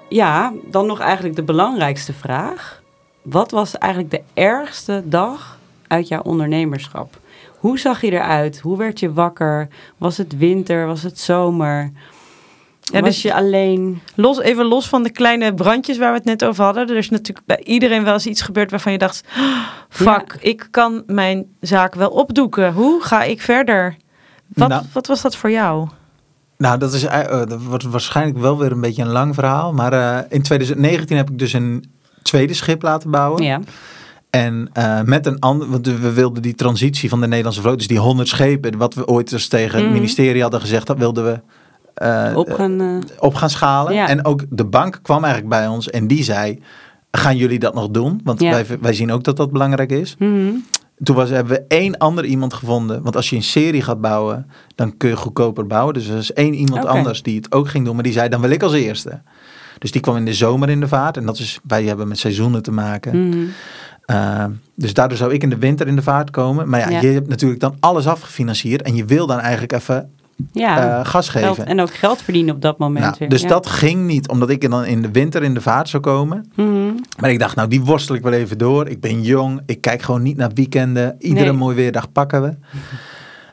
S1: Ja, dan nog eigenlijk de belangrijkste vraag. wat was eigenlijk de ergste dag uit jouw ondernemerschap? Hoe zag je eruit? Hoe werd je wakker? Was het winter? Was het zomer?
S2: Ja,
S1: was
S2: dus-
S1: je alleen?
S2: Los, even los van de kleine brandjes waar we het net over hadden. Er is natuurlijk bij iedereen wel eens iets gebeurd waarvan je dacht... "Ah, Fuck, ik kan mijn zaak wel opdoeken. Hoe ga ik verder? Wat,
S3: Nou.
S2: wat was dat voor jou?
S3: Nou, dat, is, eh, eh, dat wordt waarschijnlijk wel weer een beetje een lang verhaal. Maar eh, in 2019 heb ik dus een tweede schip laten bouwen.
S1: Ja.
S3: En eh, met een ander, want we wilden die transitie van de Nederlandse vloot, dus die 100 schepen, wat we ooit eens tegen het
S1: Mhm.
S3: ministerie hadden gezegd, dat wilden we
S1: Op gaan, eh,
S3: op gaan schalen.
S1: Ja.
S3: En ook de bank kwam eigenlijk bij ons en die zei, gaan jullie dat nog doen? Want
S1: Ja.
S3: wij, wij zien ook dat dat belangrijk is.
S1: mhm.
S3: Toen was, hebben we één ander iemand gevonden. Want als je een serie gaat bouwen, dan kun je goedkoper bouwen. Dus er is één iemand anders die het ook ging doen. Maar die zei, dan wil ik als eerste. Dus die kwam in de zomer in de vaart. En dat is, wij hebben met seizoenen te maken.
S1: Mhm.
S3: Uh, dus daardoor zou ik in de winter in de vaart komen. Maar ja,
S1: Ja.
S3: je hebt natuurlijk dan alles afgefinancierd. En je wil dan eigenlijk even
S1: Ja,
S3: eh, gas
S1: geld,
S3: geven.
S1: en ook geld verdienen op dat moment.
S3: Nou,
S1: weer.
S3: dus
S1: Ja.
S3: dat ging niet, omdat ik dan in de winter in de vaart zou komen.
S1: Mhm.
S3: Maar ik dacht, nou, die worstel ik wel even door. Ik ben jong, ik kijk gewoon niet naar weekenden. Iedere
S1: Nee.
S3: mooi weerdag pakken we.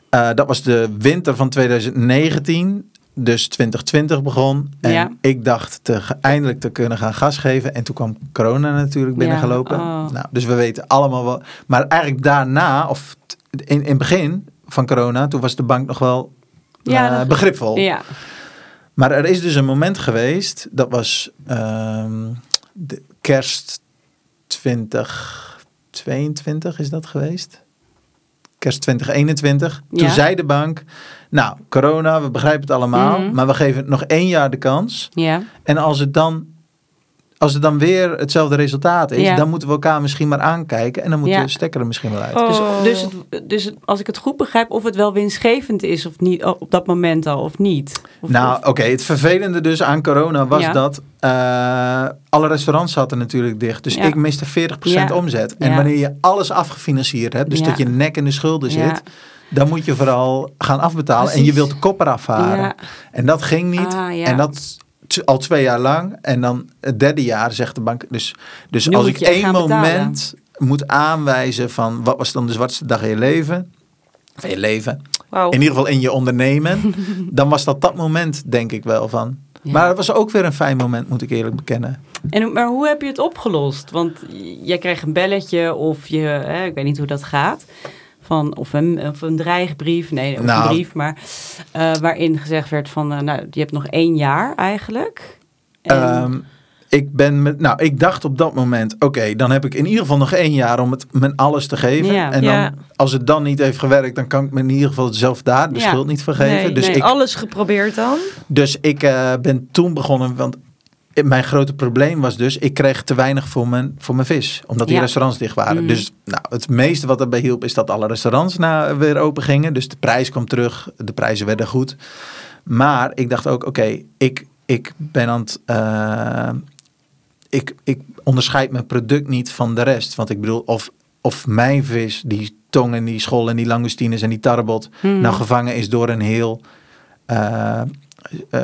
S3: Eh, dat was de winter van 2019. Dus 2020 begon. En
S1: Ja.
S3: ik dacht te, eindelijk te kunnen gaan gas geven. En toen kwam corona natuurlijk binnengelopen.
S1: oh.
S3: Nou, dus we weten allemaal wel. Maar eigenlijk daarna, of in, in het begin van corona, toen was de bank nog wel
S1: Ja, dat-
S3: begripvol.
S1: Ja.
S3: Maar er is dus een moment geweest, dat was ehm, de kerst 2022 is dat geweest? Kerst 2021. Toen
S1: Ja.
S3: zei de bank, nou corona, we begrijpen het allemaal,
S1: Mhm.
S3: maar we geven het nog één jaar de kans.
S1: Ja.
S3: En als het dan, als het dan weer hetzelfde resultaat is,
S1: Ja.
S3: dan moeten we elkaar misschien maar aankijken en dan moet
S1: Ja.
S3: de stekker er misschien wel uit.
S2: Oh.
S1: Dus, dus, het, dus als ik het goed begrijp, of het wel winstgevend is of niet, op dat moment al of niet. Of,
S3: Nou, oké. Het vervelende dus aan corona was
S1: Ja.
S3: dat eh, alle restaurants zaten natuurlijk dicht. Dus
S1: Ja.
S3: ik miste 40%
S1: Ja.
S3: omzet. En
S1: Ja.
S3: wanneer je alles afgefinancierd hebt, dus
S1: Ja.
S3: dat je nek in de schulden
S1: Ja.
S3: zit, dan moet je vooral gaan afbetalen. En je wilt de kop eraf varen.
S1: Ja.
S3: En dat ging niet.
S1: Ah, ja.
S3: En dat al twee jaar lang. En dan het derde jaar zegt de bank. Dus, dus
S1: Nu
S3: als ik één
S1: betalen.
S3: moment moet aanwijzen van wat was dan de zwartste dag in je leven. Van je leven.
S2: Wauw.
S3: In ieder geval in je ondernemen. <laughs> dan was dat dat moment, denk ik wel van.
S1: Ja.
S3: Maar het was ook weer een fijn moment, moet ik eerlijk bekennen.
S1: En, maar hoe heb je het opgelost? Want jij kreeg een belletje of je, hè, ik weet niet hoe dat gaat. Van, of, een, of een dreigbrief, nee, of
S3: Nou.
S1: een brief, maar eh, waarin gezegd werd van, eh, nou, je hebt nog één jaar eigenlijk. En-
S3: Ehm, ik ben met, nou, ik dacht op dat moment, oké, dan heb ik in ieder geval nog één jaar om het mijn alles te geven.
S1: Ja.
S3: en dan,
S2: Ja.
S3: als het dan niet heeft gewerkt, dan kan ik me in ieder geval zelf daar de
S1: Ja.
S3: schuld niet vergeven.
S2: Nee,
S3: dus,
S2: nee,
S3: ik,
S2: alles geprobeerd dan?
S3: dus ik eh, ben toen begonnen, want mijn grote probleem was dus, ik kreeg te weinig voor mijn, voor mijn vis. Omdat die restaurants dicht waren.
S1: Mm.
S3: Dus nou, het meeste wat erbij hielp is dat alle restaurants na, weer open gingen. Dus de prijs kwam terug, de prijzen werden goed. Maar ik dacht ook, oké, ik, ik ben aan het... Eh, ik, ik onderscheid mijn product niet van de rest. Want ik bedoel, of, of mijn vis, die tong en die schol en die langoustines en die tarbot...
S1: Mm.
S3: Nou gevangen is door een heel... Eh, eh,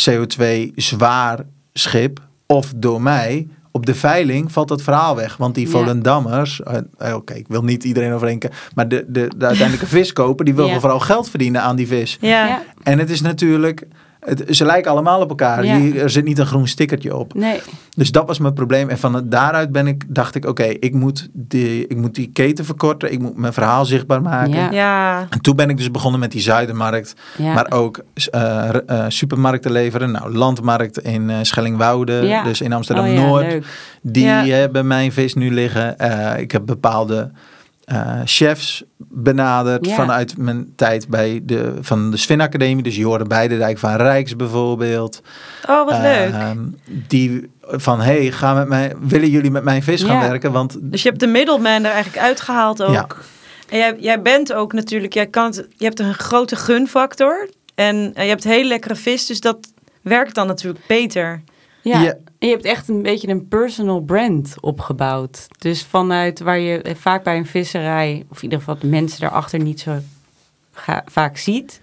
S3: CO2-zwaar schip of door mij. Op de veiling valt dat verhaal weg. Want die. Volendammers, eh, eh, oké, ik wil niet iedereen overeenken, maar de, de, de uiteindelijke <laughs> viskoper, die wil vooral geld verdienen aan die vis.
S2: Ja.
S3: En het is natuurlijk, het, ze lijken allemaal op elkaar.
S1: Ja.
S3: Hier, er zit niet een groen stickertje op.
S1: nee,
S3: Dus dat was mijn probleem. En van daaruit ben ik, dacht ik, oké, ik, moet die, ik moet die keten verkorten. Ik moet mijn verhaal zichtbaar maken.
S1: Ja.
S2: Ja.
S3: En toen ben ik dus begonnen met die Zuidermarkt.
S1: ja.
S3: Maar ook eh, eh, supermarkten leveren. Nou, landmarkt in eh, Schellingwoude.
S1: Ja.
S3: Dus in
S1: Oh ja,
S3: Amsterdam-Noord.
S1: leuk.
S3: die
S2: Ja.
S3: hebben mijn vis nu liggen. Eh, ik heb bepaalde eh, chefs benaderd vanuit mijn tijd bij de, van de Sven Academie. Dus je hoorde bij de Dijk van Rijks bijvoorbeeld.
S2: Oh, wat leuk.
S3: Ehm, die van, hey, ga met mij, willen jullie met mijn vis gaan werken? Want
S2: Dus je hebt de middleman er eigenlijk uitgehaald ook.
S3: Ja.
S2: En jij, jij bent ook natuurlijk, jij kan het, je hebt een grote gunfactor. En eh, je hebt heel lekkere vis, dus dat werkt dan natuurlijk beter.
S1: Ja. Je hebt echt een beetje een personal brand opgebouwd. Dus vanuit waar je eh, vaak bij een visserij, of in ieder geval de mensen daarachter niet zo vaak ziet,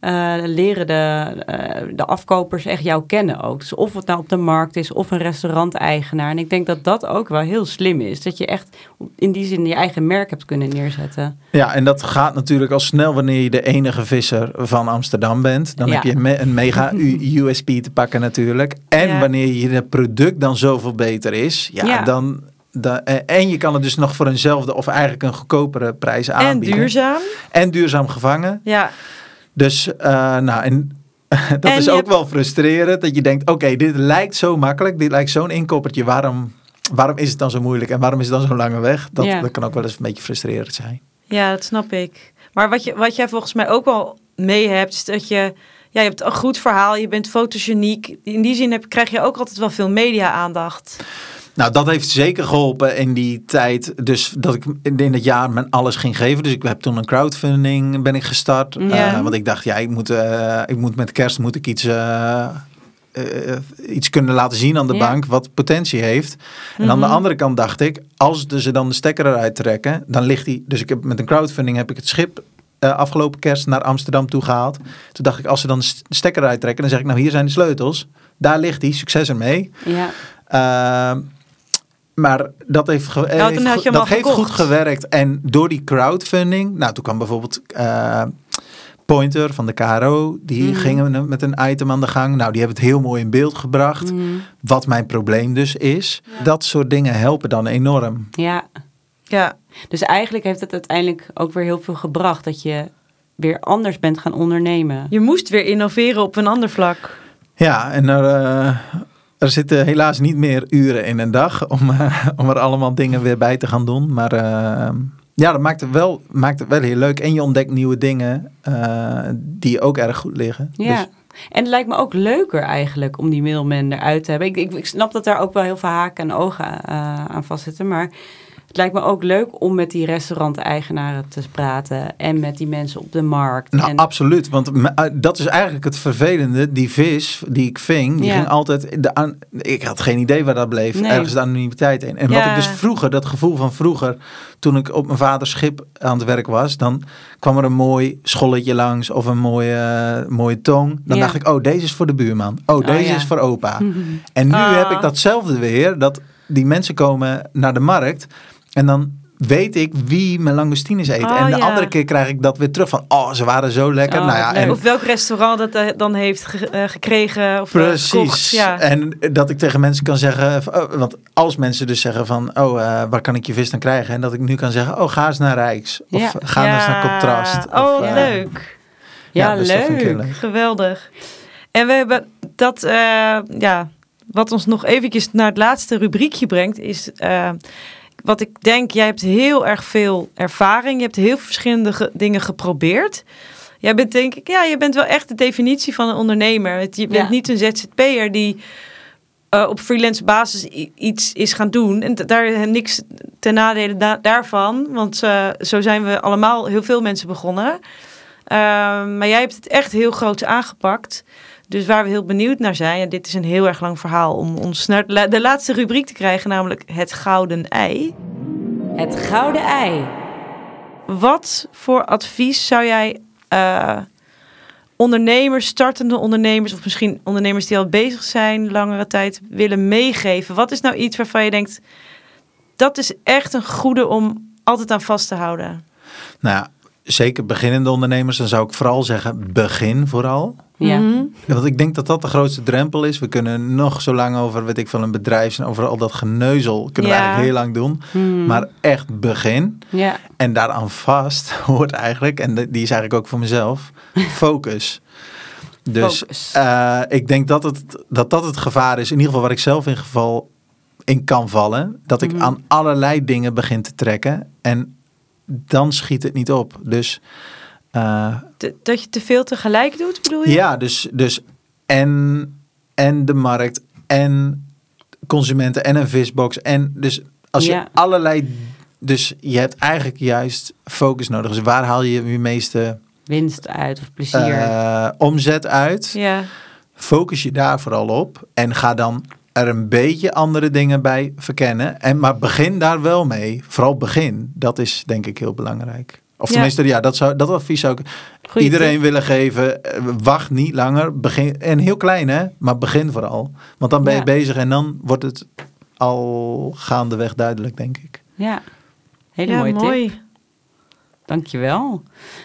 S1: eh, leren de, eh, de afkopers echt jou kennen ook. Dus of het nou op de markt is of een restauranteigenaar. En ik denk dat dat ook wel heel slim is. Dat je echt in die zin je eigen merk hebt kunnen neerzetten.
S3: Ja, en dat gaat natuurlijk al snel wanneer je de enige visser van Amsterdam bent. Dan
S1: Ja.
S3: heb je een, me- een mega <laughs> USP te pakken natuurlijk. En
S2: Ja.
S3: wanneer je het product dan zoveel beter is, ja,
S1: Ja.
S3: dan... da- eh, en je kan het dus nog voor eenzelfde of eigenlijk een goedkopere prijs
S2: En
S3: aanbieden.
S2: duurzaam.
S3: En duurzaam gevangen.
S2: Ja,
S3: Dus, eh, nou, en <laughs> dat
S2: En
S3: is ook
S2: hebt-
S3: wel frustrerend. Dat je denkt, oké, dit lijkt zo makkelijk. Dit lijkt zo'n inkoppertje. Waarom, waarom is het dan zo moeilijk? En waarom is het dan zo'n lange weg? Dat,
S1: Ja.
S3: dat kan ook wel eens een beetje frustrerend zijn.
S2: ja, dat snap ik. Maar wat, je, wat jij volgens mij ook wel mee hebt, is dat je... Ja, je hebt een goed verhaal, je bent fotogeniek. In die zin heb, krijg je ook altijd wel veel media-aandacht.
S3: Nou, dat heeft zeker geholpen in die tijd. Dus dat ik in het jaar mijn alles ging geven. Dus ik heb toen een crowdfunding ben ik gestart.
S2: Ja.
S3: Eh, want ik dacht, ja, ik moet, eh, ik moet met kerst moet ik iets, eh, iets kunnen laten zien aan de
S1: Ja.
S3: bank wat potentie heeft. En aan de
S2: Mhm.
S3: andere kant dacht ik, als ze dan de stekker eruit trekken, dan ligt die. Dus ik heb met een crowdfunding heb ik het schip afgelopen kerst naar Amsterdam toe gehaald. Toen dacht ik, als ze dan de stekker eruit trekken, dan zeg ik, nou hier zijn de sleutels. Daar ligt die, succes ermee.
S1: Ja,
S3: Ehm, maar dat heeft, ge-
S2: dan
S3: heeft, goed- dat heeft goed gewerkt. En door die crowdfunding, nou toen kwam bijvoorbeeld eh, Pointer van de KRO, die
S1: Mhm.
S3: gingen met een item aan de gang. Nou, die hebben het heel mooi in beeld gebracht.
S1: Mm,
S3: Wat mijn probleem dus is. Dat soort dingen helpen dan enorm.
S1: ja.
S2: Ja,
S1: Dus eigenlijk heeft het uiteindelijk ook weer heel veel gebracht dat je weer anders bent gaan ondernemen.
S2: je moest weer innoveren op een ander vlak.
S3: Ja, en er, eh, er zitten helaas niet meer uren in een dag om, eh, om er allemaal dingen weer bij te gaan doen. Maar eh, ja, dat maakt het, wel, maakt het wel heel leuk. En je ontdekt nieuwe dingen eh, die ook erg goed liggen.
S1: Ja.
S3: Dus,
S1: En het lijkt me ook leuker eigenlijk om die middelman eruit te hebben. Ik, ik, ik snap dat daar ook wel heel veel haken en ogen aan vastzitten. Maar het lijkt me ook leuk om met die restauranteigenaren te praten. En met die mensen op de markt.
S3: nou,
S1: en,
S3: absoluut. Want eh, dat is eigenlijk het vervelende. Die vis die ik ving, die
S1: Ja.
S3: ging altijd... De aan, ik had geen idee waar dat bleef.
S1: Nee.
S3: Ergens de anonimiteit in. En wat ik dus vroeger, dat gevoel van vroeger... Toen ik op mijn vaders schip aan het werk was... Dan kwam er een mooi scholletje langs of een mooie, mooie tong. Dan
S1: Ja.
S3: dacht ik, oh, deze is voor de buurman. Oh, deze
S1: ja.
S3: is voor opa. <laughs> En nu
S2: Ah.
S3: heb ik datzelfde weer. Dat die mensen komen naar de markt... En dan weet ik wie mijn langoustines eet.
S2: Oh,
S3: en de
S2: ja.
S3: andere keer krijg ik dat weer terug van... Oh, ze waren zo lekker.
S1: Oh,
S3: nou ja, en
S2: Of welk restaurant dat eh, dan heeft ge- eh, gekregen of eh,
S3: Precies.
S2: gekocht. Ja.
S3: En dat ik tegen mensen kan zeggen, want als mensen dus zeggen van, oh, waar kan ik je vis dan krijgen? En dat ik nu kan zeggen, oh, ga eens naar Rijks. Of
S1: Ja.
S3: ga eens naar Contrast.
S2: Oh,
S3: Of,
S2: leuk.
S1: ja,
S3: dus
S1: leuk.
S3: leuk.
S2: Geweldig. En we hebben dat, ja, wat ons nog eventjes naar het laatste rubriekje brengt, is wat ik denk, jij hebt heel erg veel ervaring. Je hebt heel veel verschillende ge- dingen geprobeerd. Jij bent denk ik, ja, je bent wel echt de definitie van een ondernemer. Het- Je bent
S1: Ja.
S2: niet een ZZP'er die eh, op freelance basis iets is gaan doen. En daar niks ten nadele da- daarvan, want eh, zo zijn we allemaal, heel veel mensen begonnen. Ehm, maar jij hebt het echt heel groot aangepakt. Dus waar we heel benieuwd naar zijn, en dit is een heel erg lang verhaal om ons naar de la- de laatste rubriek te krijgen, namelijk het gouden ei.
S1: Het gouden ei.
S2: Wat voor advies zou jij eh, ondernemers, startende ondernemers, of misschien ondernemers die al bezig zijn langere tijd, willen meegeven? Wat is nou iets waarvan je denkt, dat is echt een goede om altijd aan vast te houden?
S3: Nou ja, zeker beginnende ondernemers, dan zou ik vooral zeggen, begin vooral.
S1: Ja.
S2: Mhm.
S3: Want ik denk dat dat de grootste drempel is. We kunnen nog zo lang over, weet ik veel, een bedrijf en over al dat geneuzel kunnen we
S2: Ja.
S3: eigenlijk heel lang doen.
S1: Hmm.
S3: Maar echt begin.
S1: ja.
S3: En daaraan vast <laughs> hoort eigenlijk, en die is eigenlijk ook voor mezelf, focus. Dus
S1: Focus.
S3: eh, ik denk dat, het, dat dat het gevaar is, in ieder geval waar ik zelf in geval in kan vallen. Dat ik
S1: Mhm.
S3: aan allerlei dingen begin te trekken en dan schiet het niet op. Dus
S2: Te- dat je te veel tegelijk doet, bedoel je?
S3: ja, dus, dus en, en de markt en consumenten en een visbox. En dus als je
S1: Ja.
S3: allerlei... Dus je hebt eigenlijk juist focus nodig. Dus waar haal je je meeste
S1: Winst uit of plezier.
S3: eh, omzet uit?
S2: Ja.
S3: Focus je daar vooral op. En ga dan er een beetje andere dingen bij verkennen. En, maar begin daar wel mee. Vooral begin. Dat is denk ik heel belangrijk. Of tenminste, ja, dat, zou, dat advies zou ik...
S1: Goeie
S3: iedereen willen geven. eh, Wacht niet langer. Begin, en heel klein hè, maar begin vooral. Want dan ben je
S1: Ja.
S3: bezig en dan wordt het al gaandeweg duidelijk, denk ik.
S1: Ja, hele
S2: ja,
S1: mooie tip.
S2: mooi.
S1: Dankjewel.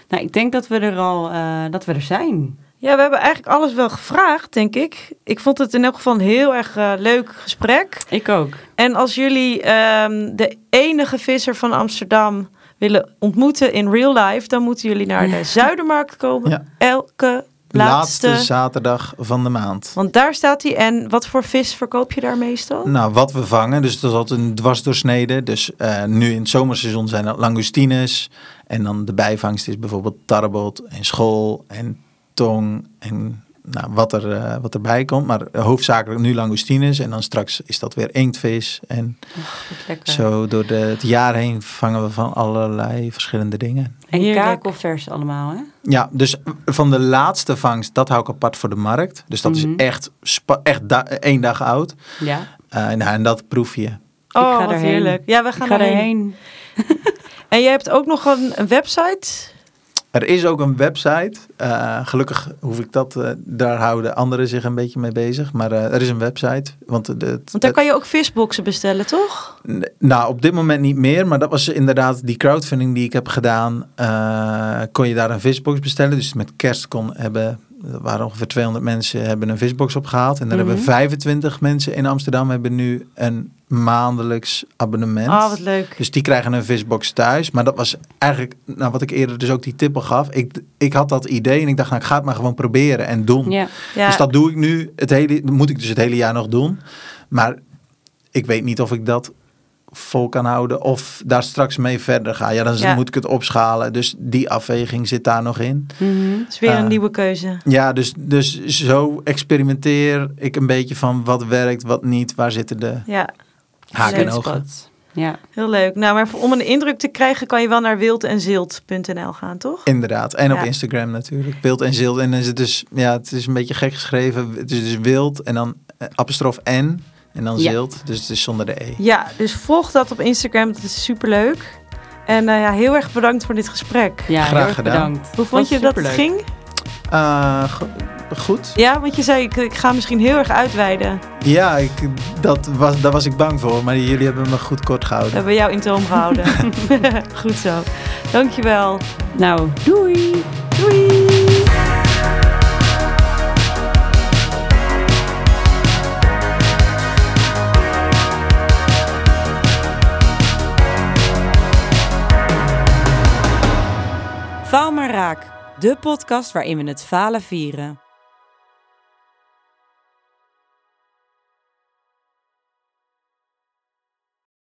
S1: Nou, ik denk dat we er al eh, dat we er zijn.
S2: Ja, we hebben eigenlijk alles wel gevraagd, denk ik. Ik vond het in elk geval een heel erg eh, leuk gesprek.
S1: Ik ook.
S2: En als jullie ehm, de enige visser van Amsterdam willen ontmoeten in real life, dan moeten jullie naar de <laughs> Zuidermarkt komen.
S3: Ja.
S2: Elke laatste.
S3: Laatste zaterdag van de maand.
S2: Want daar staat hij. En wat voor vis verkoop je daar meestal?
S3: Nou, wat we vangen, dus dat is altijd een dwarsdoorsnede. Dus eh, nu in het zomerseizoen zijn dat langustines. En dan de bijvangst is bijvoorbeeld tarbot en school en tong en nou, wat, er, eh, wat erbij komt. Maar hoofdzakelijk nu langustines en dan straks is dat weer inktvis. En zo door de, het jaar heen vangen we van allerlei verschillende dingen.
S1: En kakelvers allemaal, hè?
S3: Ja, dus van de laatste vangst, dat hou ik apart voor de markt. Dus dat
S1: Mhm.
S3: is echt, spa- echt da- één dag oud.
S1: Ja.
S3: Eh, nou, en dat proef je.
S2: Oh,
S1: ga
S2: wat
S1: erheen.
S2: heerlijk. Ja, we
S1: Ik
S2: gaan
S1: ga
S2: erheen.
S1: erheen. <laughs>
S2: En je hebt ook nog een, een website.
S3: Er is ook een website. Eh, gelukkig hoef ik dat, eh, daar houden anderen zich een beetje mee bezig. Maar eh, er is een website. Want, de,
S2: Want daar kan je ook visboxen bestellen, toch?
S3: Nou, op dit moment niet meer. Maar dat was inderdaad die crowdfunding die ik heb gedaan. kon je daar een visbox bestellen. Dus met kerst kon hebben... Er waren ongeveer 200 mensen hebben een visbox opgehaald. En daar
S1: Mhm.
S3: hebben 25 mensen in Amsterdam hebben nu een maandelijks abonnement.
S2: Ah, wat leuk.
S3: Dus die krijgen een visbox thuis. Maar dat was eigenlijk, nou, wat ik eerder dus ook die tip al gaf. Ik, ik had dat idee en ik dacht, nou, ik ga het maar gewoon proberen en doen.
S1: Ja.
S2: Ja,
S3: Dus dat doe ik nu. Het hele, moet ik dus het hele jaar nog doen. Maar ik weet niet of ik dat vol kan houden of daar straks mee verder ga. Ja, dan
S2: Ja.
S3: moet ik het opschalen. Dus die afweging zit daar nog in.
S1: Mhm.
S2: dat is weer een
S3: Ah.
S2: nieuwe keuze.
S3: Ja, dus, dus zo experimenteer ik een beetje van wat werkt, wat niet. Waar zitten de
S2: Ja,
S3: haken
S2: Leuk
S3: en ogen.
S1: Ja.
S2: heel leuk. Nou, maar om een indruk te krijgen kan je wel naar wildenzilt.nl gaan, toch?
S3: Inderdaad. En op. Instagram natuurlijk. Wild en zilt. En dan is het dus, ja, het is een beetje gek geschreven. Het is dus wild en dan eh, apostrof N en dan
S1: Ja.
S3: zilt. Dus het is zonder de E.
S2: Ja, dus volg dat op Instagram. Dat is superleuk. En eh, ja, heel erg bedankt voor dit gesprek.
S1: ja,
S3: Graag gedaan.
S1: bedankt.
S2: Hoe vond je dat het ging?
S3: Eh, goed.
S2: Ja, want je zei, ik, ik ga misschien heel erg uitweiden.
S3: Ja, ik, dat was, daar was ik bang voor. Maar jullie hebben me goed kort
S2: We
S3: gehouden.
S2: hebben jou in toom gehouden. <laughs> <laughs> Goed zo. Dankjewel.
S1: Nou, doei.
S2: Doei!
S4: Faal maar raak, de podcast waarin we het falen vieren.